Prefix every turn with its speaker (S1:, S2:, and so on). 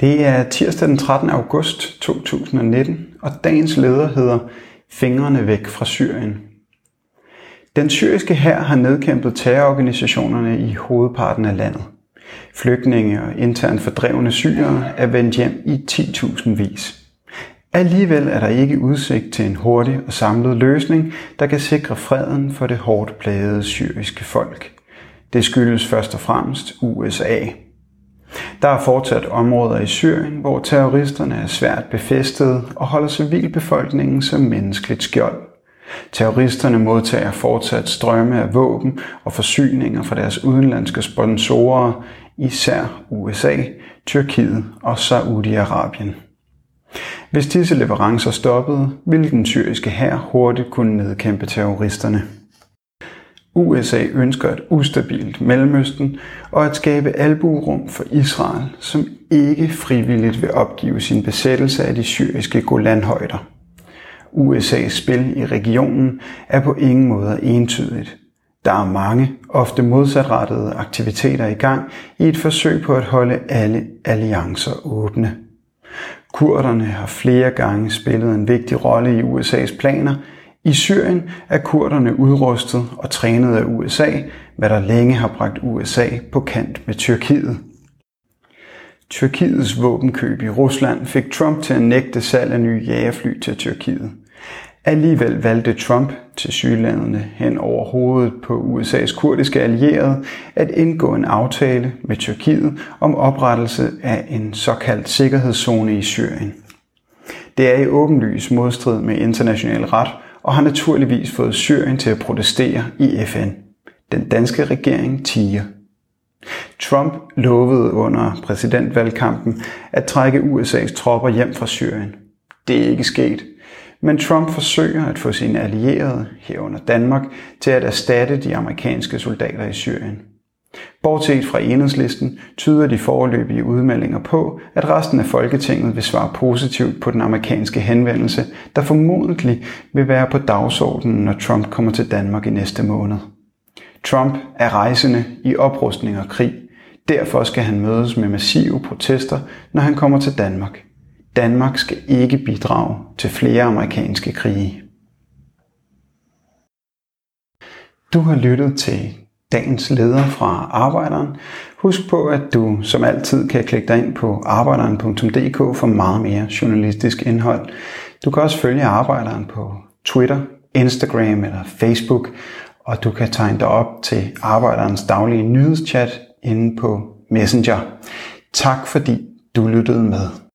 S1: Det er tirsdag den 13. august 2019, og dagens leder hedder Fingrene væk fra Syrien. Den syriske hær har nedkæmpet terrororganisationerne i hovedparten af landet. Flygtninge og internt fordrevne syrere er vendt hjem i 10.000 vis. Alligevel er der ikke udsigt til en hurtig og samlet løsning, der kan sikre freden for det hårdt plagede syriske folk. Det skyldes først og fremmest USA. Der er fortsat områder i Syrien, hvor terroristerne er svært befæstede og holder civilbefolkningen som menneskeligt skjold. Terroristerne modtager fortsat strømme af våben og forsyninger fra deres udenlandske sponsorer, især USA, Tyrkiet og Saudi-Arabien. Hvis disse leverancer stoppede, ville den syriske hær hurtigt kunne nedkæmpe terroristerne. USA ønsker et ustabilt Mellemøsten og at skabe albuerum for Israel, som ikke frivilligt vil opgive sin besættelse af de syriske Golanhøjder. USA's spil i regionen er på ingen måde entydigt. Der er mange, ofte modsatrettede aktiviteter i gang i et forsøg på at holde alle alliancer åbne. Kurderne har flere gange spillet en vigtig rolle i USA's planer. I Syrien er kurderne udrustet og trænet af USA, hvad der længe har bragt USA på kant med Tyrkiet. Tyrkiets våbenkøb i Rusland fik Trump til at nægte salg af nye jagerfly til Tyrkiet. Alligevel valgte Trump til sygelandene hen over hovedet på USA's kurdiske allierede at indgå en aftale med Tyrkiet om oprettelse af en såkaldt sikkerhedszone i Syrien. Det er i åbenlys modstrid med international ret og har naturligvis fået Syrien til at protestere i FN. Den danske regering tiger. Trump lovede under præsidentvalgkampen at trække USA's tropper hjem fra Syrien. Det er ikke sket, men Trump forsøger at få sine allierede, herunder Danmark, til at erstatte de amerikanske soldater i Syrien. Bortset fra enhedslisten tyder de foreløbige udmeldinger på, at resten af Folketinget vil svare positivt på den amerikanske henvendelse, der formodentlig vil være på dagsordenen, når Trump kommer til Danmark i næste måned. Trump er rejsende i oprustning og krig. Derfor skal han mødes med massive protester, når han kommer til Danmark. Danmark skal ikke bidrage til flere amerikanske krige. Du har lyttet til dagens leder fra Arbejderen. Husk på, at du som altid kan klikke dig ind på arbejderen.dk for meget mere journalistisk indhold. Du kan også følge Arbejderen på Twitter, Instagram eller Facebook, og du kan tegne dig op til Arbejderens daglige nyhedschat inde på Messenger. Tak fordi du lyttede med.